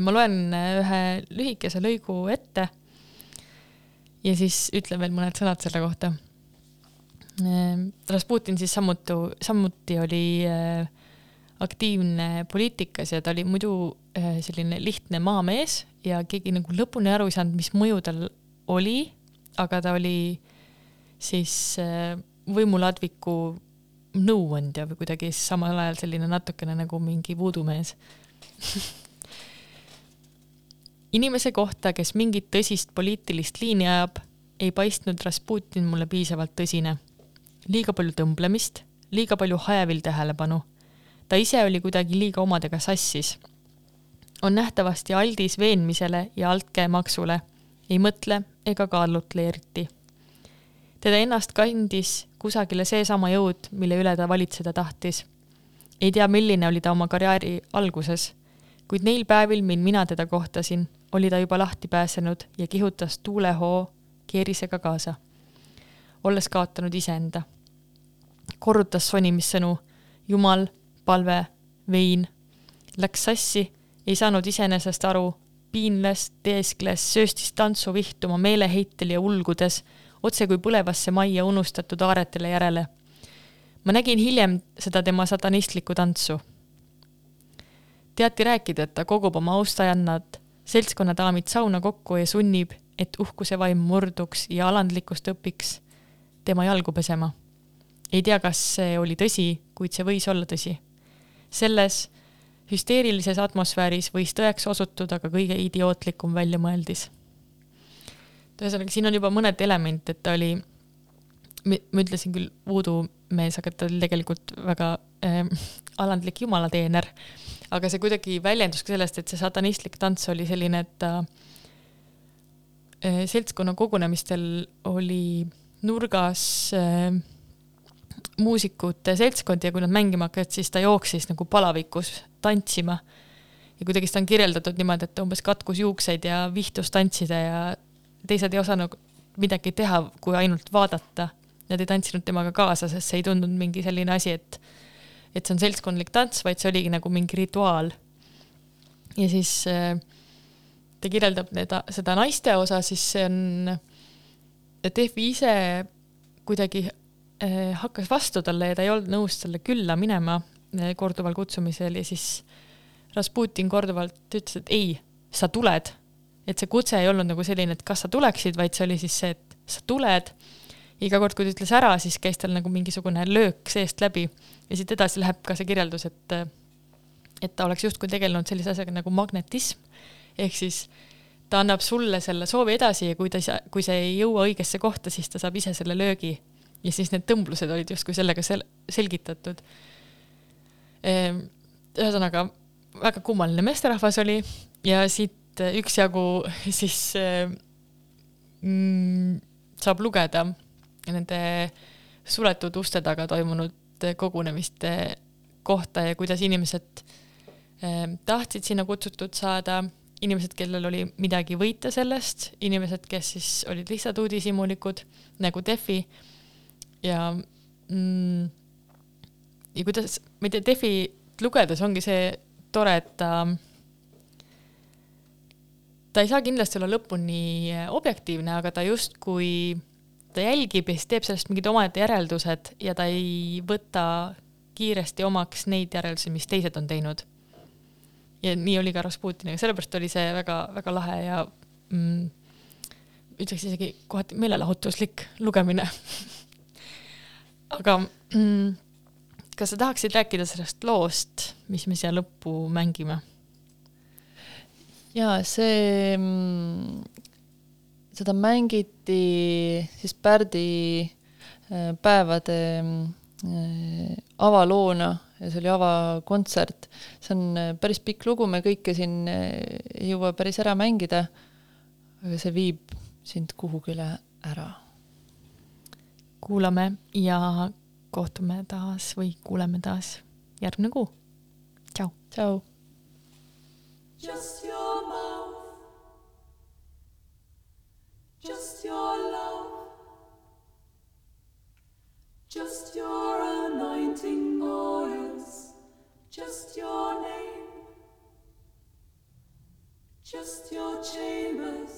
ma loen äh, ühe lühikese lõigu ette ja siis ütlen veel mõned sõnad selle kohta Ehm, Rasputin siis samuti, samuti oli äh, aktiivne poliitikas ja ta oli muidu äh, selline lihtne maamees ja keegi nagu lõpuni aru ei saanud, mis mõju tal oli, aga ta oli siis äh, võimuladviku nõuandja või kuidagi samal ajal selline natukene nagu mingi vuudumees inimese kohta, kes mingit tõsist poliitilist liini ajab, ei paistnud Rasputin mulle piisavalt tõsine liiga palju tõmblemist, liiga palju hajevil tähelepanu. ta ise oli kuidagi liiga omadega sassis. on nähtavasti aldis veenmisele ja altkäemaksule, ei mõtle ega kaalutle eriti. teda ennast kandis kusagile seesama jõud, mille üle ta valitseda tahtis. ei tea, milline oli ta oma karjääri alguses, kuid neil päevil, mil mina teda kohtasin, oli ta juba lahti pääsenud ja kihutas tuulehoo keerisega kaasa olles kaotanud iseenda. korrutas sonimissõnu Jumal, palve, vein. Läks sassi, ei saanud iseenesest aru, piinles, teeskles, sööstis tantsu vihtuma meeleheitel ja ulgudes, otse kui põlevasse majja unustatud aaretele järele. ma nägin hiljem seda tema satanistlikku tantsu. teati rääkida, et ta kogub oma austajannad, seltskonnadaamid sauna kokku ja sunnib, et uhkuse vaim murduks ja alandlikkust õpiks tema jalgu pesema. ei tea, kas see oli tõsi, kuid see võis olla tõsi. selles hüsteerilises atmosfääris võis tõeks osutuda ka kõige idiootlikum väljamõeldis. ühesõnaga, siin on juba mõned element, et ta oli, ma ütlesin küll voodoo mees, aga ta oli tegelikult väga äh, alandlik jumalateener. aga see kuidagi väljendus ka sellest, et see satanistlik tants oli selline, et ta äh, seltskonna kogunemistel oli nurgas äh, muusikute seltskond ja kui nad mängima hakkasid, siis ta jooksis nagu palavikus tantsima. ja kuidagi seda on kirjeldatud niimoodi, et umbes katkus juukseid ja vihtus tantsida ja teised ei osanud midagi teha, kui ainult vaadata. Nad ei tantsinud temaga kaasa, sest see ei tundunud mingi selline asi, et et see on seltskondlik tants, vaid see oligi nagu mingi rituaal. ja siis äh, ta kirjeldab need, seda naiste osa, siis see on, Tehvi ise kuidagi äh, hakkas vastu talle ja ta ei olnud nõus talle külla minema korduval kutsumisel ja siis Rasputin korduvalt ütles, et ei, sa tuled. et see kutse ei olnud nagu selline, et kas sa tuleksid, vaid see oli siis see, et sa tuled. iga kord, kui ta ütles ära, siis käis tal nagu mingisugune löök seest läbi ja siit edasi läheb ka see kirjeldus, et et ta oleks justkui tegelenud sellise asjaga nagu magnetism ehk siis ta annab sulle selle soovi edasi ja kui ta, kui see ei jõua õigesse kohta, siis ta saab ise selle löögi ja siis need tõmblused olid justkui sellega sel-, selgitatud. Ühesõnaga väga kummaline meesterahvas oli ja siit üksjagu siis eh, mm, saab lugeda nende suletud uste taga toimunud kogunemiste kohta ja kuidas inimesed eh, tahtsid sinna kutsutud saada, inimesed, kellel oli midagi võita sellest, inimesed, kes siis olid lihtsalt uudishimulikud nagu Defi ja mm, ja kuidas, ma ei tea, Defi lugedes ongi see tore, et ta ta ei saa kindlasti olla lõpuni objektiivne, aga ta justkui, ta jälgib ja siis teeb sellest mingid omaette järeldused ja ta ei võta kiiresti omaks neid järeldusi, mis teised on teinud. ja nii oli ka Rasputiniga, sellepärast oli see väga-väga lahe ja mm, ütleks isegi kohati meelelahutuslik lugemine. aga mm, kas sa tahaksid rääkida sellest loost, mis me siia lõppu mängime? jaa, see, seda mängiti siis Pärdi äh, päevade äh, avaloona ja see oli avakontsert. see on äh, päris pikk lugu, me kõike siin ei jõua päris ära mängida, aga see viib sind kuhugile ära. kuulame ja kohtume taas või kuuleme taas järgmine kuu. tšau. tšau. Just your mouth, just your love, just your anointing oils, just your name, just your chambers,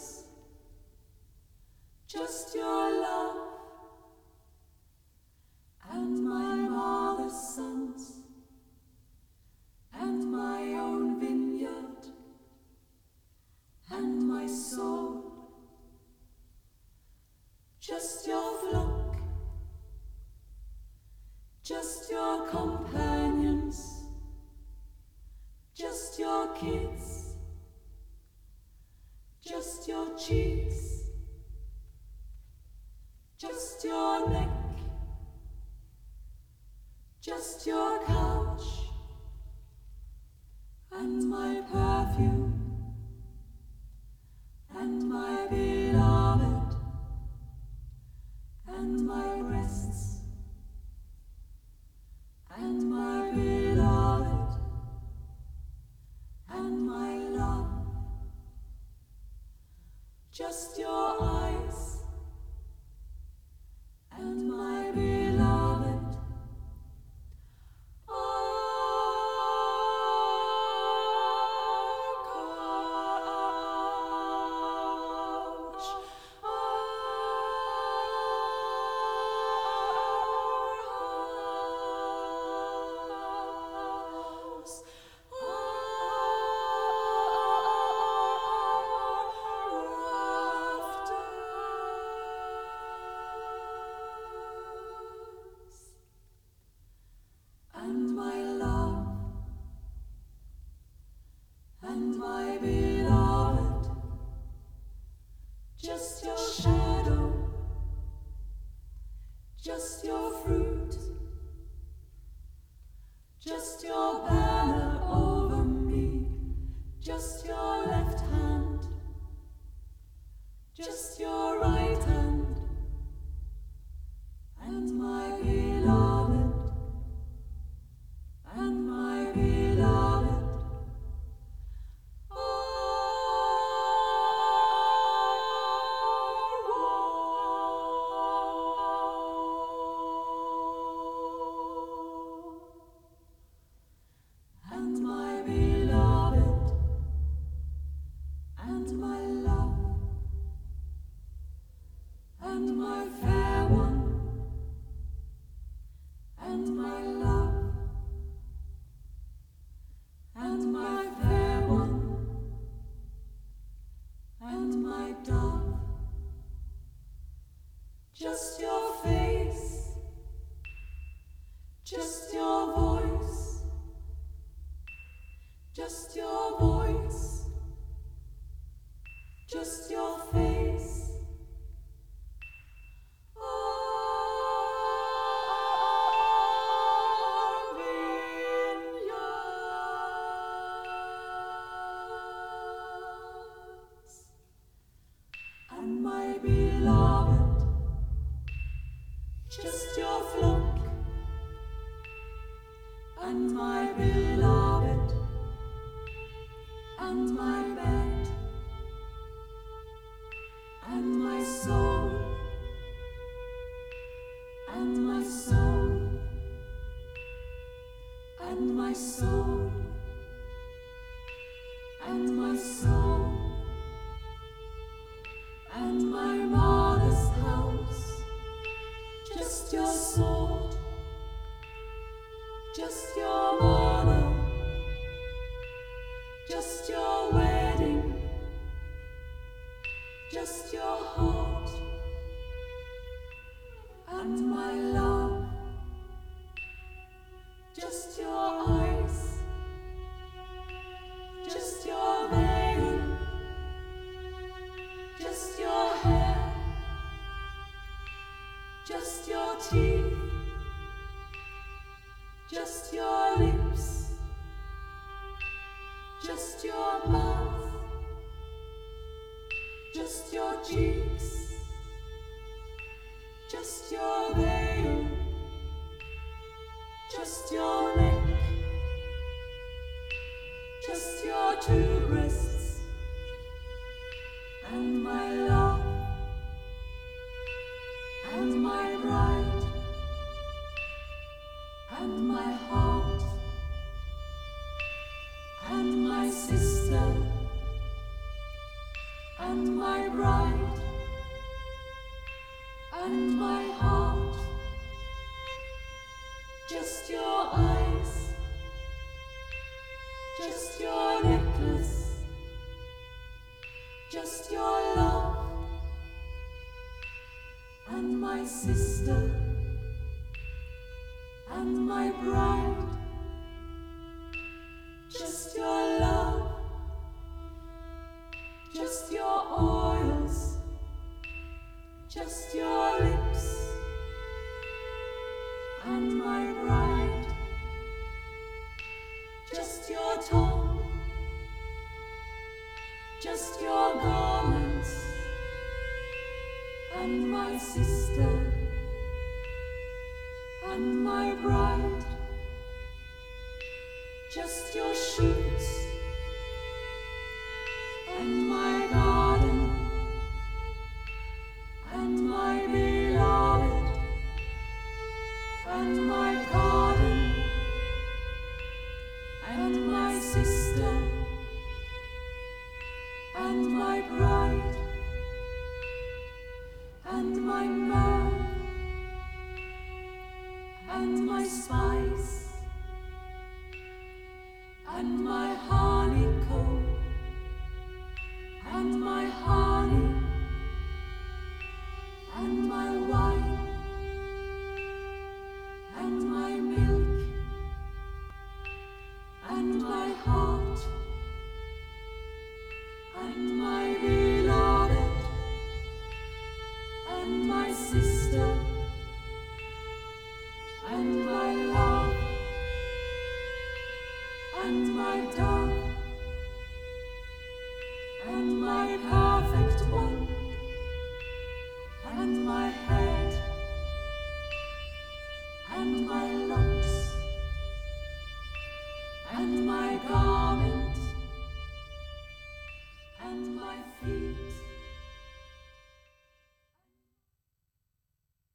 just your lips, just your mouth, just your cheeks, just your veil, just your neck, just your tooth. sister and my bride. Just your love, just your oils, just your lips and my bride. Just your tongue, just your garment and my sister and my bride, just your sheep.